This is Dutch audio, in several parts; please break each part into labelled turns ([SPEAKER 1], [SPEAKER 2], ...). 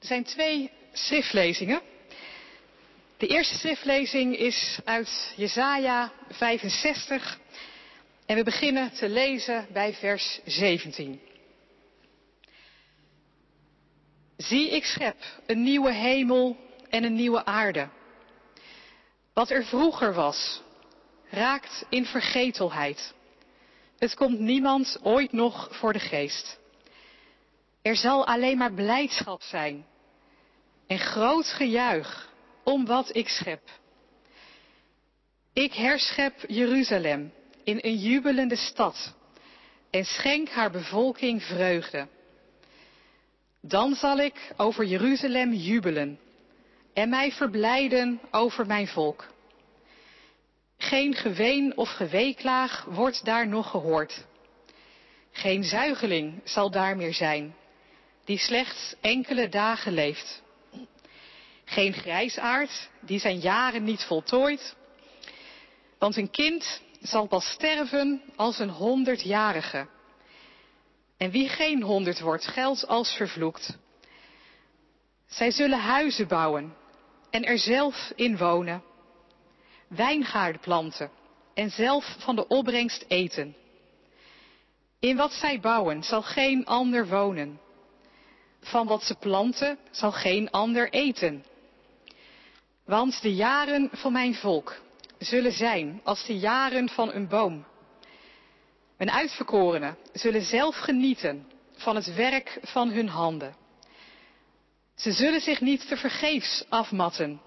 [SPEAKER 1] Er zijn twee schriftlezingen. De eerste schriftlezing is uit Jesaja 65 en we beginnen te lezen bij vers 17. Zie, ik schep een nieuwe hemel en een nieuwe aarde. Wat er vroeger was, raakt in vergetelheid. Het komt niemand ooit nog voor de geest. Er zal alleen maar blijdschap zijn en groot gejuich om wat ik schep. Ik herschep Jeruzalem in een jubelende stad en schenk haar bevolking vreugde. Dan zal ik over Jeruzalem jubelen en mij verblijden over mijn volk. Geen geween of geweeklaag wordt daar nog gehoord. Geen zuigeling zal daar meer zijn, die slechts enkele dagen leeft. Geen grijsaard die zijn jaren niet voltooit. Want een kind zal pas sterven als een honderdjarige. En wie geen honderd wordt, geldt als vervloekt. Zij zullen huizen bouwen en er zelf in wonen. Wijngaarden planten en zelf van de opbrengst eten. In wat zij bouwen zal geen ander wonen. Van wat ze planten zal geen ander eten. Want de jaren van mijn volk zullen zijn als de jaren van een boom. Mijn uitverkorenen zullen zelf genieten van het werk van hun handen. Ze zullen zich niet te vergeefs afmatten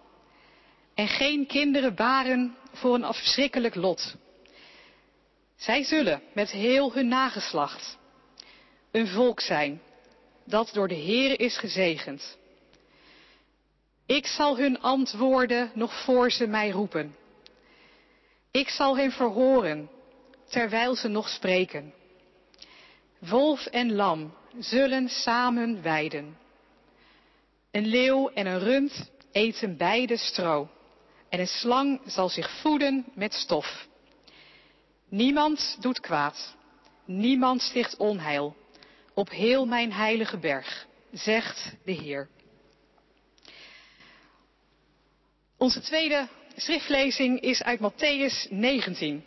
[SPEAKER 1] en geen kinderen baren voor een afschrikkelijk lot. Zij zullen met heel hun nageslacht een volk zijn dat door de Heer is gezegend. Ik zal hun antwoorden nog voor ze mij roepen. Ik zal hen verhoren terwijl ze nog spreken. Wolf en lam zullen samen weiden. Een leeuw en een rund eten beide stro. En een slang zal zich voeden met stof. Niemand doet kwaad. Niemand sticht onheil. Op heel mijn heilige berg, zegt de Heer. Onze tweede schriftlezing is uit Matthäus 19.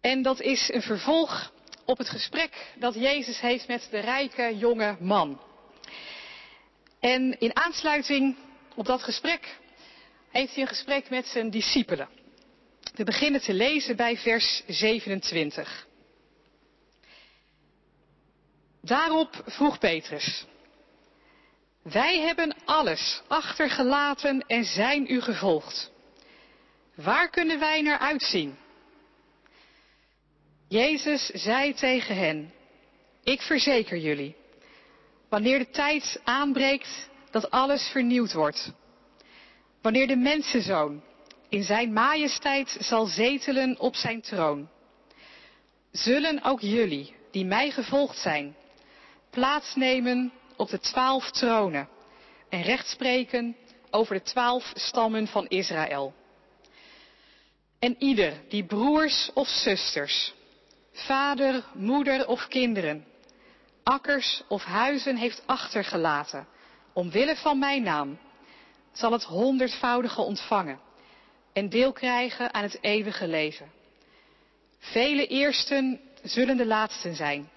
[SPEAKER 1] En dat is een vervolg op het gesprek dat Jezus heeft met de rijke jonge man. En in aansluiting op dat gesprek heeft hij een gesprek met zijn discipelen. We beginnen te lezen bij vers 27. Daarop vroeg Petrus, wij hebben alles achtergelaten en zijn u gevolgd. Waar kunnen wij naar uitzien? Jezus zei tegen hen, ik verzeker jullie, wanneer de tijd aanbreekt dat alles vernieuwd wordt, wanneer de mensenzoon in zijn majesteit zal zetelen op zijn troon, zullen ook jullie, die mij gevolgd zijn, plaatsnemen op de twaalf tronen en recht spreken over de twaalf stammen van Israël. En ieder die broers of zusters, vader, moeder of kinderen, akkers of huizen heeft achtergelaten, omwille van mijn naam, zal het honderdvoudige ontvangen en deel krijgen aan het eeuwige leven. Vele eersten zullen de laatsten zijn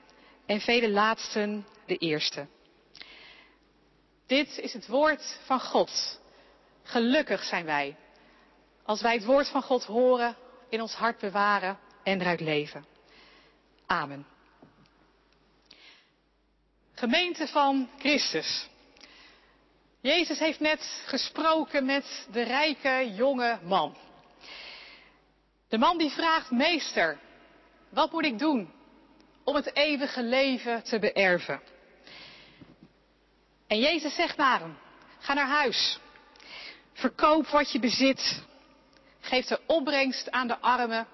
[SPEAKER 1] en vele laatsten de eerste. Dit is het woord van God. Gelukkig zijn wij als wij het woord van God horen, in ons hart bewaren en eruit leven. Amen. Gemeente van Christus. Jezus heeft net gesproken met de rijke jonge man. De man die vraagt, meester, wat moet ik doen om het eeuwige leven te beërven? En Jezus zegt naar hem, ga naar huis. Verkoop wat je bezit. Geef de opbrengst aan de armen.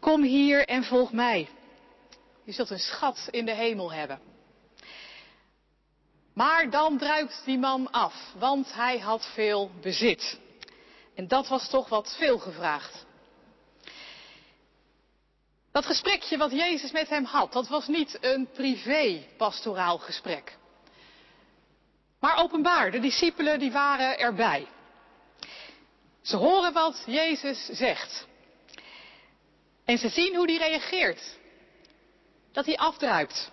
[SPEAKER 1] Kom hier en volg mij. Je zult een schat in de hemel hebben. Maar dan druipt die man af, want hij had veel bezit. En dat was toch wat veel gevraagd. Dat gesprekje wat Jezus met hem had, dat was niet een privé pastoraal gesprek. Maar openbaar, de discipelen die waren erbij. Ze horen wat Jezus zegt. En ze zien hoe die reageert. Dat hij afdruipt.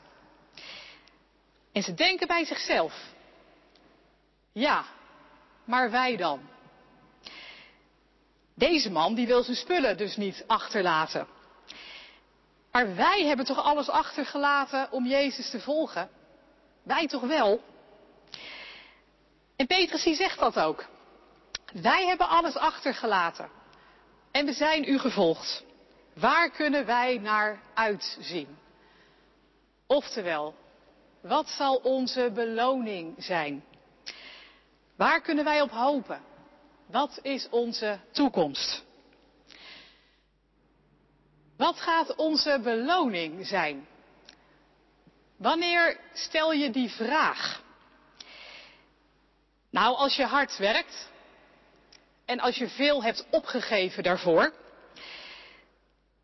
[SPEAKER 1] En ze denken bij zichzelf. Ja, maar wij dan? Deze man die wil zijn spullen dus niet achterlaten. Maar wij hebben toch alles achtergelaten om Jezus te volgen? Wij toch wel? En Petrus die zegt dat ook. Wij hebben alles achtergelaten. En we zijn u gevolgd. Waar kunnen wij naar uitzien? Oftewel, wat zal onze beloning zijn? Waar kunnen wij op hopen? Wat is onze toekomst? Wat gaat onze beloning zijn? Wanneer stel je die vraag? Nou, als je hard werkt en als je veel hebt opgegeven daarvoor.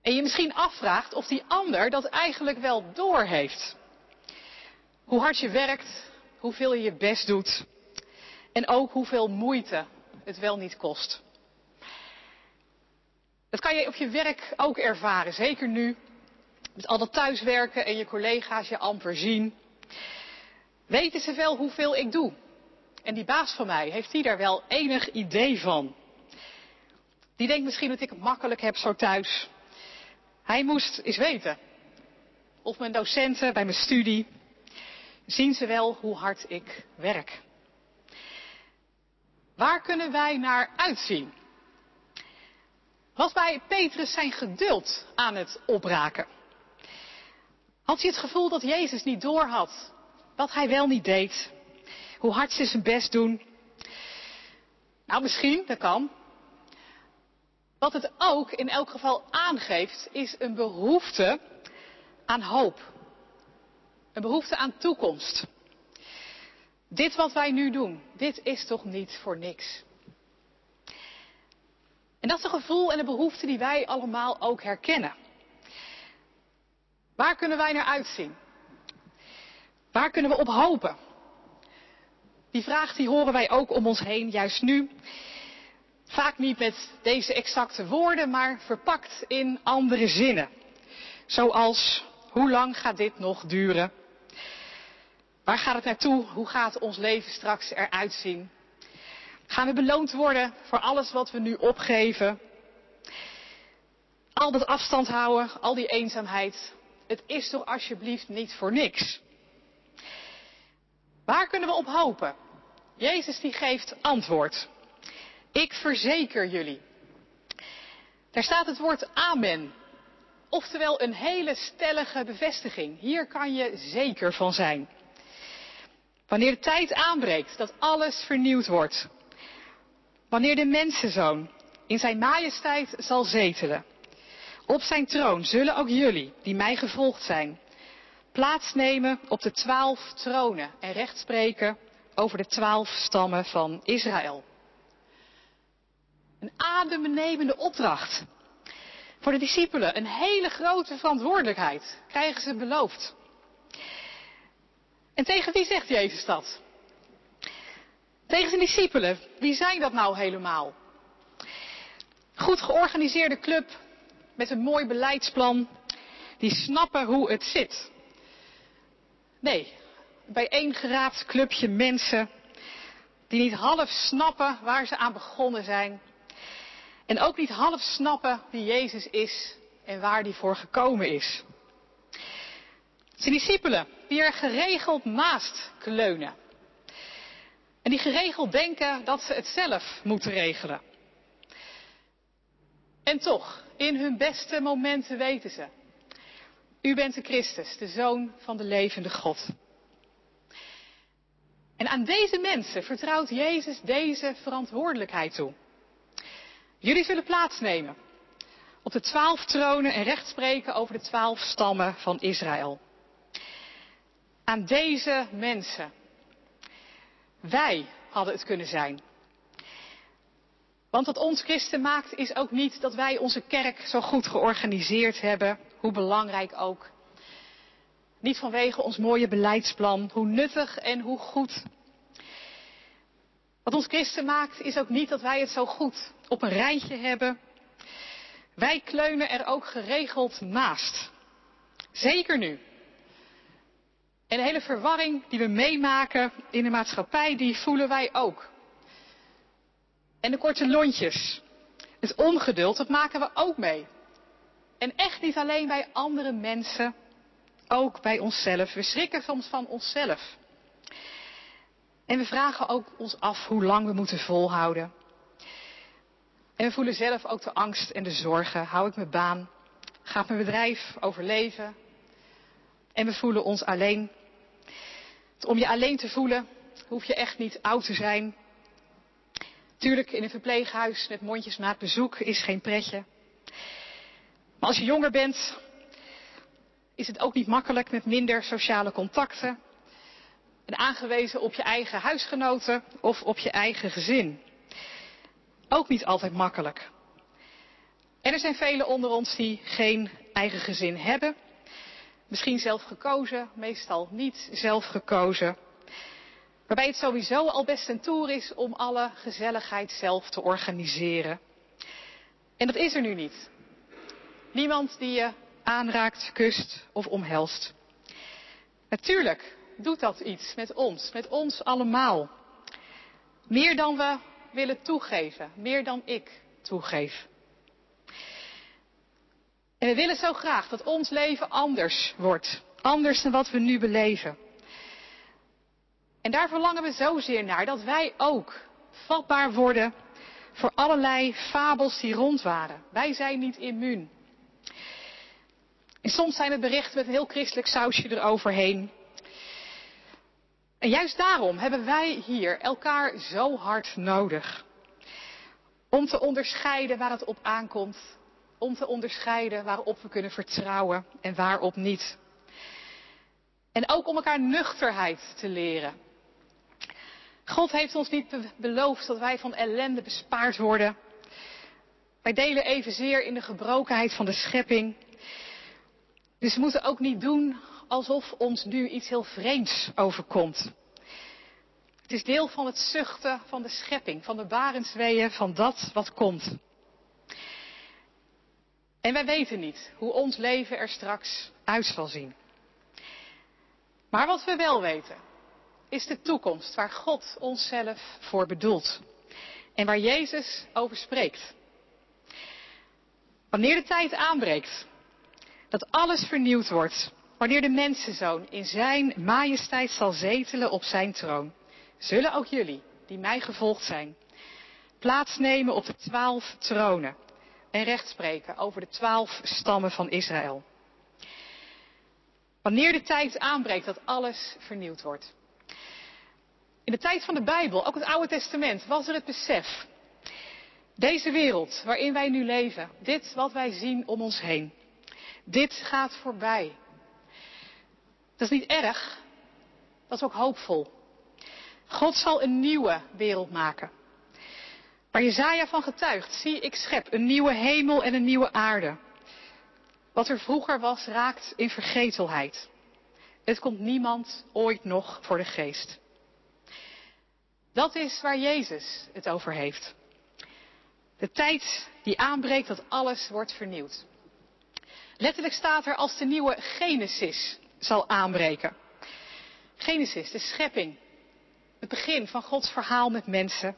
[SPEAKER 1] En je misschien afvraagt of die ander dat eigenlijk wel doorheeft. Hoe hard je werkt, hoeveel je je best doet en ook hoeveel moeite het wel niet kost. Dat kan je op je werk ook ervaren, zeker nu. Met al dat thuiswerken en je collega's je amper zien. Weten ze wel hoeveel ik doe? En die baas van mij, heeft die daar wel enig idee van? Die denkt misschien dat ik het makkelijk heb zo thuis. Hij moest eens weten. Of mijn docenten bij mijn studie. Zien ze wel hoe hard ik werk? Waar kunnen wij naar uitzien? Was bij Petrus zijn geduld aan het opraken? Had hij het gevoel dat Jezus niet doorhad wat hij wel niet deed? Hoe hard ze zijn best doen? Nou, misschien, dat kan. Wat het ook in elk geval aangeeft, is een behoefte aan hoop. Een behoefte aan toekomst. Dit wat wij nu doen, dit is toch niet voor niks. En dat is een gevoel en een behoefte die wij allemaal ook herkennen. Waar kunnen wij naar uitzien? Waar kunnen we op hopen? Die vraag die horen wij ook om ons heen, juist nu. Vaak niet met deze exacte woorden, maar verpakt in andere zinnen. Zoals, hoe lang gaat dit nog duren? Waar gaat het naartoe? Hoe gaat ons leven straks eruit zien? Gaan we beloond worden voor alles wat we nu opgeven? Al dat afstand houden, al die eenzaamheid. Het is toch alsjeblieft niet voor niks. Waar kunnen we op hopen? Jezus die geeft antwoord. Ik verzeker jullie. Daar staat het woord amen. Oftewel een hele stellige bevestiging. Hier kan je zeker van zijn. Wanneer de tijd aanbreekt dat alles vernieuwd wordt. Wanneer de mensenzoon in zijn majesteit zal zetelen. Op zijn troon zullen ook jullie, die mij gevolgd zijn, plaatsnemen op de twaalf tronen en recht spreken over de twaalf stammen van Israël. Een adembenemende opdracht. Voor de discipelen een hele grote verantwoordelijkheid krijgen ze beloofd. En tegen wie zegt Jezus dat? Tegen zijn discipelen. Wie zijn dat nou helemaal? Goed georganiseerde club met een mooi beleidsplan. Die snappen hoe het zit. Nee, bijeengeraapt clubje mensen die niet half snappen waar ze aan begonnen zijn. En ook niet half snappen wie Jezus is en waar die voor gekomen is. Zijn discipelen die er geregeld naast kleunen. En die geregeld denken dat ze het zelf moeten regelen. En toch, in hun beste momenten weten ze. U bent de Christus, de Zoon van de levende God. En aan deze mensen vertrouwt Jezus deze verantwoordelijkheid toe. Jullie zullen plaatsnemen op de twaalf tronen en recht spreken over de twaalf stammen van Israël. Aan deze mensen. Wij hadden het kunnen zijn. Want wat ons christen maakt is ook niet dat wij onze kerk zo goed georganiseerd hebben, hoe belangrijk ook. Niet vanwege ons mooie beleidsplan, hoe nuttig en hoe goed. Wat ons christen maakt is ook niet dat wij het zo goed op een rijtje hebben. Wij kleunen er ook geregeld naast. Zeker nu. En de hele verwarring die we meemaken in de maatschappij, die voelen wij ook. En de korte lontjes, het ongeduld, dat maken we ook mee. En echt niet alleen bij andere mensen, ook bij onszelf. We schrikken soms van onszelf. En we vragen ook ons af hoe lang we moeten volhouden. En we voelen zelf ook de angst en de zorgen. Hou ik mijn baan? Gaat mijn bedrijf overleven? En we voelen ons alleen. Om je alleen te voelen hoef je echt niet oud te zijn. Tuurlijk, in een verpleeghuis met mondjesmaat bezoek is geen pretje. Maar als je jonger bent, is het ook niet makkelijk met minder sociale contacten. En aangewezen op je eigen huisgenoten of op je eigen gezin. Ook niet altijd makkelijk. En er zijn velen onder ons die geen eigen gezin hebben. Misschien zelf gekozen, meestal niet zelf gekozen. Waarbij het sowieso al best een toer is om alle gezelligheid zelf te organiseren. En dat is er nu niet. Niemand die je aanraakt, kust of omhelst. Natuurlijk doet dat iets met ons, met ons allemaal. Meer dan we willen toegeven, meer dan ik toegeef. En we willen zo graag dat ons leven anders wordt, anders dan wat we nu beleven. En daar verlangen we zozeer naar dat wij ook vatbaar worden voor allerlei fabels die rond waren. Wij zijn niet immuun. En soms zijn het berichten met een heel christelijk sausje eroverheen. En juist daarom hebben wij hier elkaar zo hard nodig. Om te onderscheiden waar het op aankomt. Om te onderscheiden waarop we kunnen vertrouwen en waarop niet. En ook om elkaar nuchterheid te leren. God heeft ons niet beloofd dat wij van ellende bespaard worden. Wij delen evenzeer in de gebrokenheid van de schepping. Dus we moeten ook niet doen alsof ons nu iets heel vreemds overkomt. Het is deel van het zuchten van de schepping, van de barensweeën, van dat wat komt. En wij weten niet hoe ons leven er straks uit zal zien. Maar wat we wel weten, is de toekomst waar God onszelf voor bedoelt. En waar Jezus over spreekt. Wanneer de tijd aanbreekt, dat alles vernieuwd wordt, wanneer de mensenzoon in zijn majesteit zal zetelen op zijn troon, zullen ook jullie, die mij gevolgd zijn, plaatsnemen op de twaalf tronen en recht spreken over de twaalf stammen van Israël. Wanneer de tijd aanbreekt dat alles vernieuwd wordt. In de tijd van de Bijbel, ook het Oude Testament, was er het besef. Deze wereld waarin wij nu leven, dit wat wij zien om ons heen, dit gaat voorbij. Dat is niet erg, dat is ook hoopvol. God zal een nieuwe wereld maken. Waar Jezaja van getuigt, zie ik schep een nieuwe hemel en een nieuwe aarde. Wat er vroeger was, raakt in vergetelheid. Het komt niemand ooit nog voor de geest. Dat is waar Jezus het over heeft. De tijd die aanbreekt dat alles wordt vernieuwd. Letterlijk staat er als de nieuwe Genesis zal aanbreken. Genesis, de schepping. Het begin van Gods verhaal met mensen.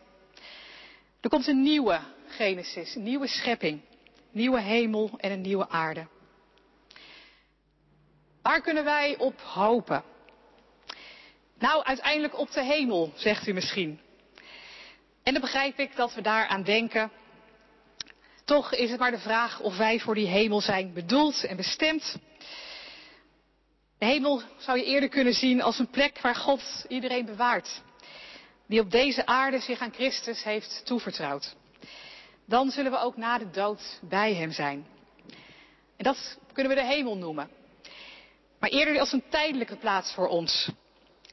[SPEAKER 1] Er komt een nieuwe Genesis, een nieuwe schepping. Nieuwe hemel en een nieuwe aarde. Waar kunnen wij op hopen? Nou, uiteindelijk op de hemel, zegt u misschien. En dan begrijp ik dat we daaraan denken. Toch is het maar de vraag of wij voor die hemel zijn bedoeld en bestemd. De hemel zou je eerder kunnen zien als een plek waar God iedereen bewaart. Die op deze aarde zich aan Christus heeft toevertrouwd. Dan zullen we ook na de dood bij Hem zijn. En dat kunnen we de hemel noemen. Maar eerder als een tijdelijke plaats voor ons.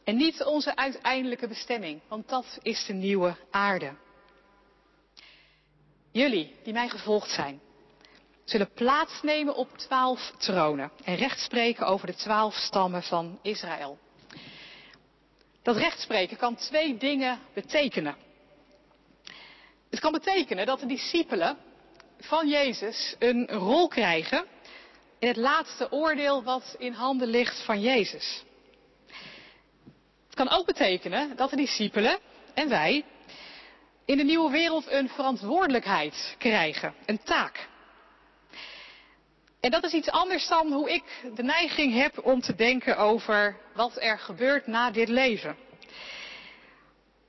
[SPEAKER 1] En niet onze uiteindelijke bestemming, want dat is de nieuwe aarde. Jullie, die mij gevolgd zijn, zullen plaatsnemen op twaalf tronen en rechtspreken over de twaalf stammen van Israël. Dat rechtspreken kan twee dingen betekenen. Het kan betekenen dat de discipelen van Jezus een rol krijgen in het laatste oordeel wat in handen ligt van Jezus. Het kan ook betekenen dat de discipelen en wij in de nieuwe wereld een verantwoordelijkheid krijgen, een taak. En dat is iets anders dan hoe ik de neiging heb om te denken over wat er gebeurt na dit leven.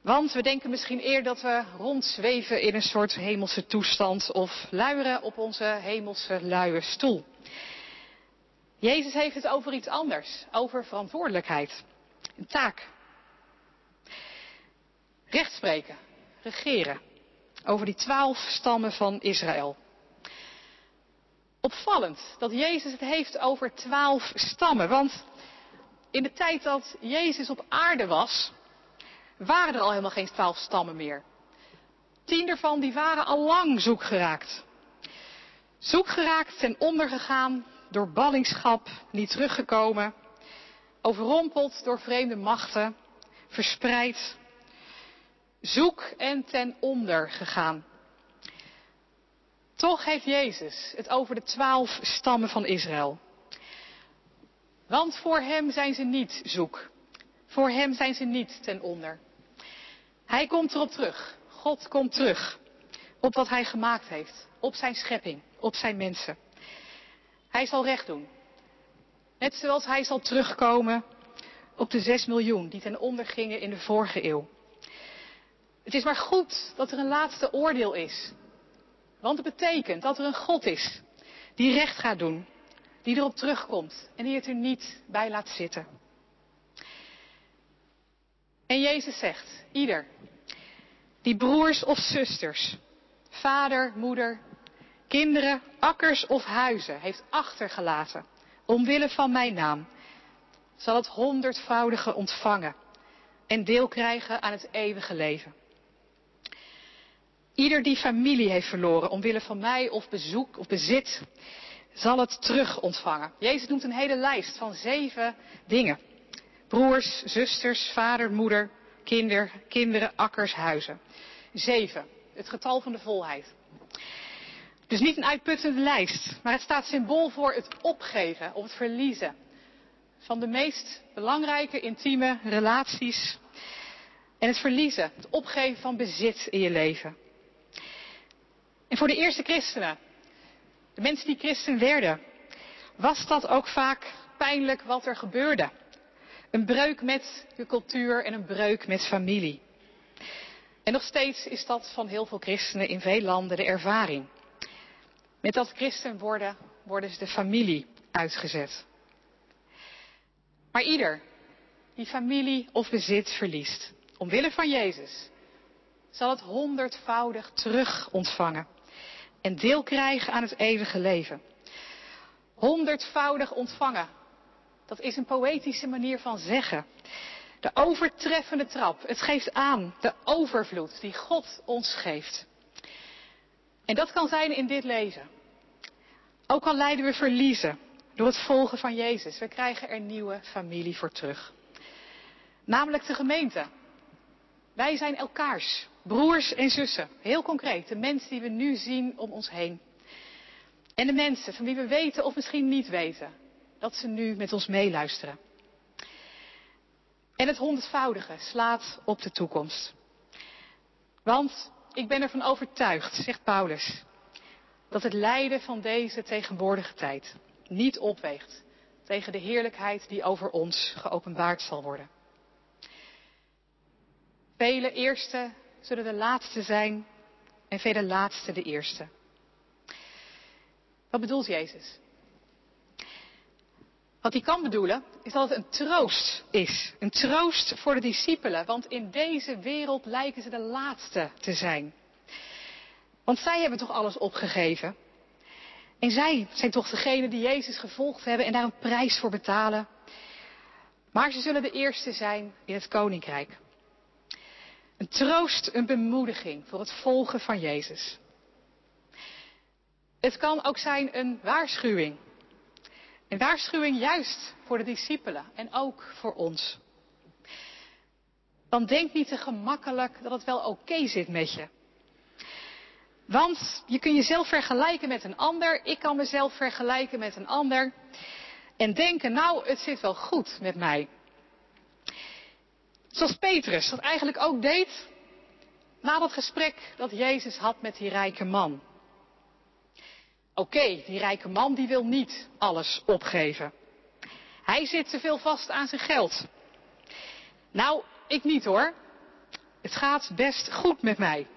[SPEAKER 1] Want we denken misschien eerder dat we rondzweven in een soort hemelse toestand of luieren op onze hemelse luie stoel. Jezus heeft het over iets anders, over verantwoordelijkheid, een taak. Rechtspreken, regeren over die twaalf stammen van Israël. Opvallend dat Jezus het heeft over twaalf stammen, want in de tijd dat Jezus op aarde was, waren er al helemaal geen twaalf stammen meer. Tien ervan die waren al lang zoek geraakt. Zoek geraakt en ondergegaan door ballingschap, niet teruggekomen, overrompeld door vreemde machten, verspreid, zoek en ten onder gegaan. Toch heeft Jezus het over de twaalf stammen van Israël. Want voor Hem zijn ze niet zoek. Voor Hem zijn ze niet ten onder. Hij komt erop terug. God komt terug op wat Hij gemaakt heeft. Op Zijn schepping, op Zijn mensen. Hij zal recht doen. Net zoals Hij zal terugkomen op de zes miljoen die ten onder gingen in de vorige eeuw. Het is maar goed dat er een laatste oordeel is. Want het betekent dat er een God is die recht gaat doen, die erop terugkomt en die het er niet bij laat zitten. En Jezus zegt, ieder die broers of zusters, vader, moeder, kinderen, akkers of huizen heeft achtergelaten, omwille van mijn naam, zal het honderdvoudige ontvangen en deel krijgen aan het eeuwige leven. Ieder die familie heeft verloren omwille van mij of bezoek of bezit, zal het terug ontvangen. Jezus noemt een hele lijst van zeven dingen. Broers, zusters, vader, moeder, kinder, kinderen, akkers, huizen. Zeven. Het getal van de volheid. Dus niet een uitputtende lijst, maar het staat symbool voor het opgeven of het verliezen van de meest belangrijke intieme relaties en het verliezen, het opgeven van bezit in je leven. En voor de eerste christenen, de mensen die christen werden, was dat ook vaak pijnlijk wat er gebeurde. Een breuk met de cultuur en een breuk met familie. En nog steeds is dat van heel veel christenen in veel landen de ervaring. Met dat christen worden, worden ze de familie uitgezet. Maar ieder die familie of bezit verliest, omwille van Jezus, zal het honderdvoudig terug ontvangen en deel krijgen aan het eeuwige leven. Honderdvoudig ontvangen. Dat is een poëtische manier van zeggen. De overtreffende trap. Het geeft aan de overvloed die God ons geeft. En dat kan zijn in dit leven. Ook al lijden we verliezen door het volgen van Jezus. We krijgen er nieuwe familie voor terug. Namelijk de gemeente. Wij zijn elkaars broers en zussen. Heel concreet, de mensen die we nu zien om ons heen. En de mensen van wie we weten of misschien niet weten dat ze nu met ons meeluisteren. En het honderdvoudige slaat op de toekomst. Want ik ben ervan overtuigd, zegt Paulus, dat het lijden van deze tegenwoordige tijd niet opweegt tegen de heerlijkheid die over ons geopenbaard zal worden. Vele eerste zullen de laatste zijn en vele laatste de eerste. Wat bedoelt Jezus? Wat hij kan bedoelen is dat het een troost is. Een troost voor de discipelen, want in deze wereld lijken ze de laatste te zijn. Want zij hebben toch alles opgegeven. En zij zijn toch degene die Jezus gevolgd hebben en daar een prijs voor betalen. Maar ze zullen de eerste zijn in het koninkrijk. Een troost, een bemoediging voor het volgen van Jezus. Het kan ook zijn een waarschuwing. Een waarschuwing juist voor de discipelen en ook voor ons. Dan denk niet te gemakkelijk dat het wel oké zit met je. Want je kunt jezelf vergelijken met een ander, ik kan mezelf vergelijken met een ander en denken, nou, het zit wel goed met mij. Zoals Petrus dat eigenlijk ook deed na dat gesprek dat Jezus had met die rijke man. Oké, die rijke man die wil niet alles opgeven. Hij zit te veel vast aan zijn geld. Nou, ik niet hoor. Het gaat best goed met mij,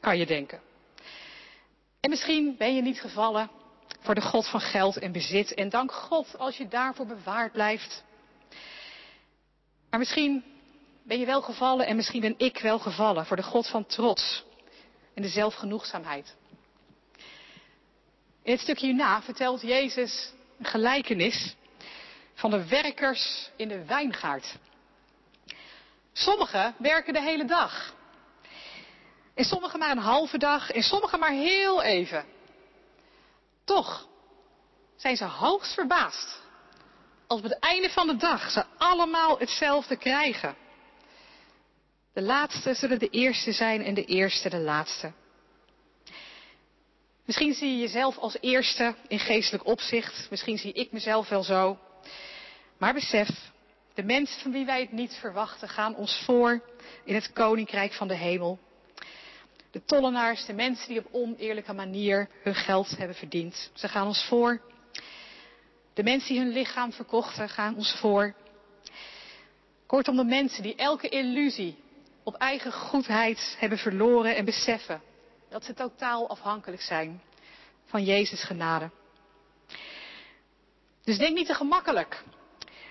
[SPEAKER 1] kan je denken. En misschien ben je niet gevallen voor de God van geld en bezit. En dank God als je daarvoor bewaard blijft. Maar misschien ben je wel gevallen en misschien ben ik wel gevallen voor de God van trots en de zelfgenoegzaamheid. In het stukje hierna vertelt Jezus een gelijkenis van de werkers in de wijngaard. Sommigen werken de hele dag. En sommigen maar een halve dag en sommigen maar heel even. Toch zijn ze hoogst verbaasd als op het einde van de dag ze allemaal hetzelfde krijgen. De laatste zullen de eerste zijn en de eerste de laatste. Misschien zie je jezelf als eerste in geestelijk opzicht. Misschien zie ik mezelf wel zo. Maar besef, de mensen van wie wij het niet verwachten gaan ons voor in het koninkrijk van de hemel. De tollenaars, de mensen die op oneerlijke manier hun geld hebben verdiend. Ze gaan ons voor. De mensen die hun lichaam verkochten gaan ons voor. Kortom, de mensen die elke illusie op eigen goedheid hebben verloren en beseffen dat ze totaal afhankelijk zijn van Jezus genade. Dus denk niet te gemakkelijk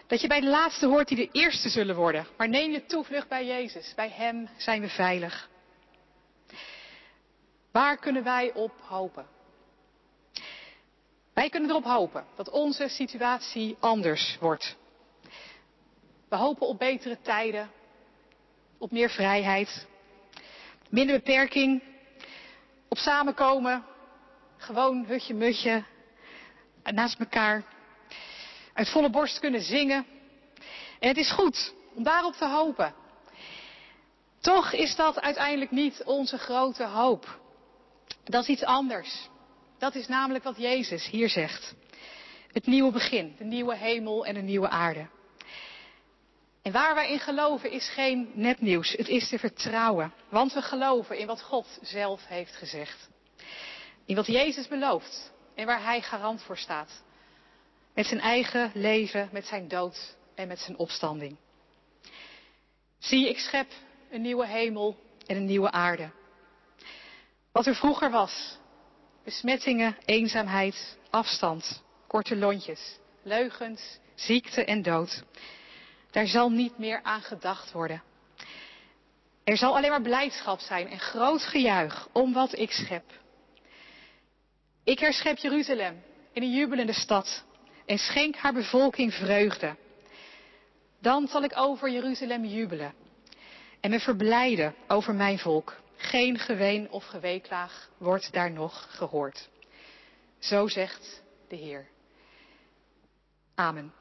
[SPEAKER 1] dat je bij de laatste hoort die de eerste zullen worden. Maar neem je toevlucht bij Jezus. Bij Hem zijn we veilig. Waar kunnen wij op hopen? Wij kunnen erop hopen dat onze situatie anders wordt. We hopen op betere tijden, op meer vrijheid, minder beperking, op samenkomen, gewoon hutje mutje, naast elkaar, uit volle borst kunnen zingen. En het is goed om daarop te hopen. Toch is dat uiteindelijk niet onze grote hoop. Dat is iets anders. Dat is namelijk wat Jezus hier zegt. Het nieuwe begin, de nieuwe hemel en de nieuwe aarde. En waar wij in geloven is geen nepnieuws. Het is te vertrouwen. Want we geloven in wat God zelf heeft gezegd. In wat Jezus belooft. En waar Hij garant voor staat. Met zijn eigen leven, met zijn dood en met zijn opstanding. Zie, ik schep een nieuwe hemel en een nieuwe aarde. Wat er vroeger was. Besmettingen, eenzaamheid, afstand, korte lontjes, leugens, ziekte en dood. Daar zal niet meer aan gedacht worden. Er zal alleen maar blijdschap zijn en groot gejuich om wat ik schep. Ik herschep Jeruzalem in een jubelende stad en schenk haar bevolking vreugde. Dan zal ik over Jeruzalem jubelen en me verblijden over mijn volk. Geen geween of geweeklaag wordt daar nog gehoord. Zo zegt de Heer. Amen.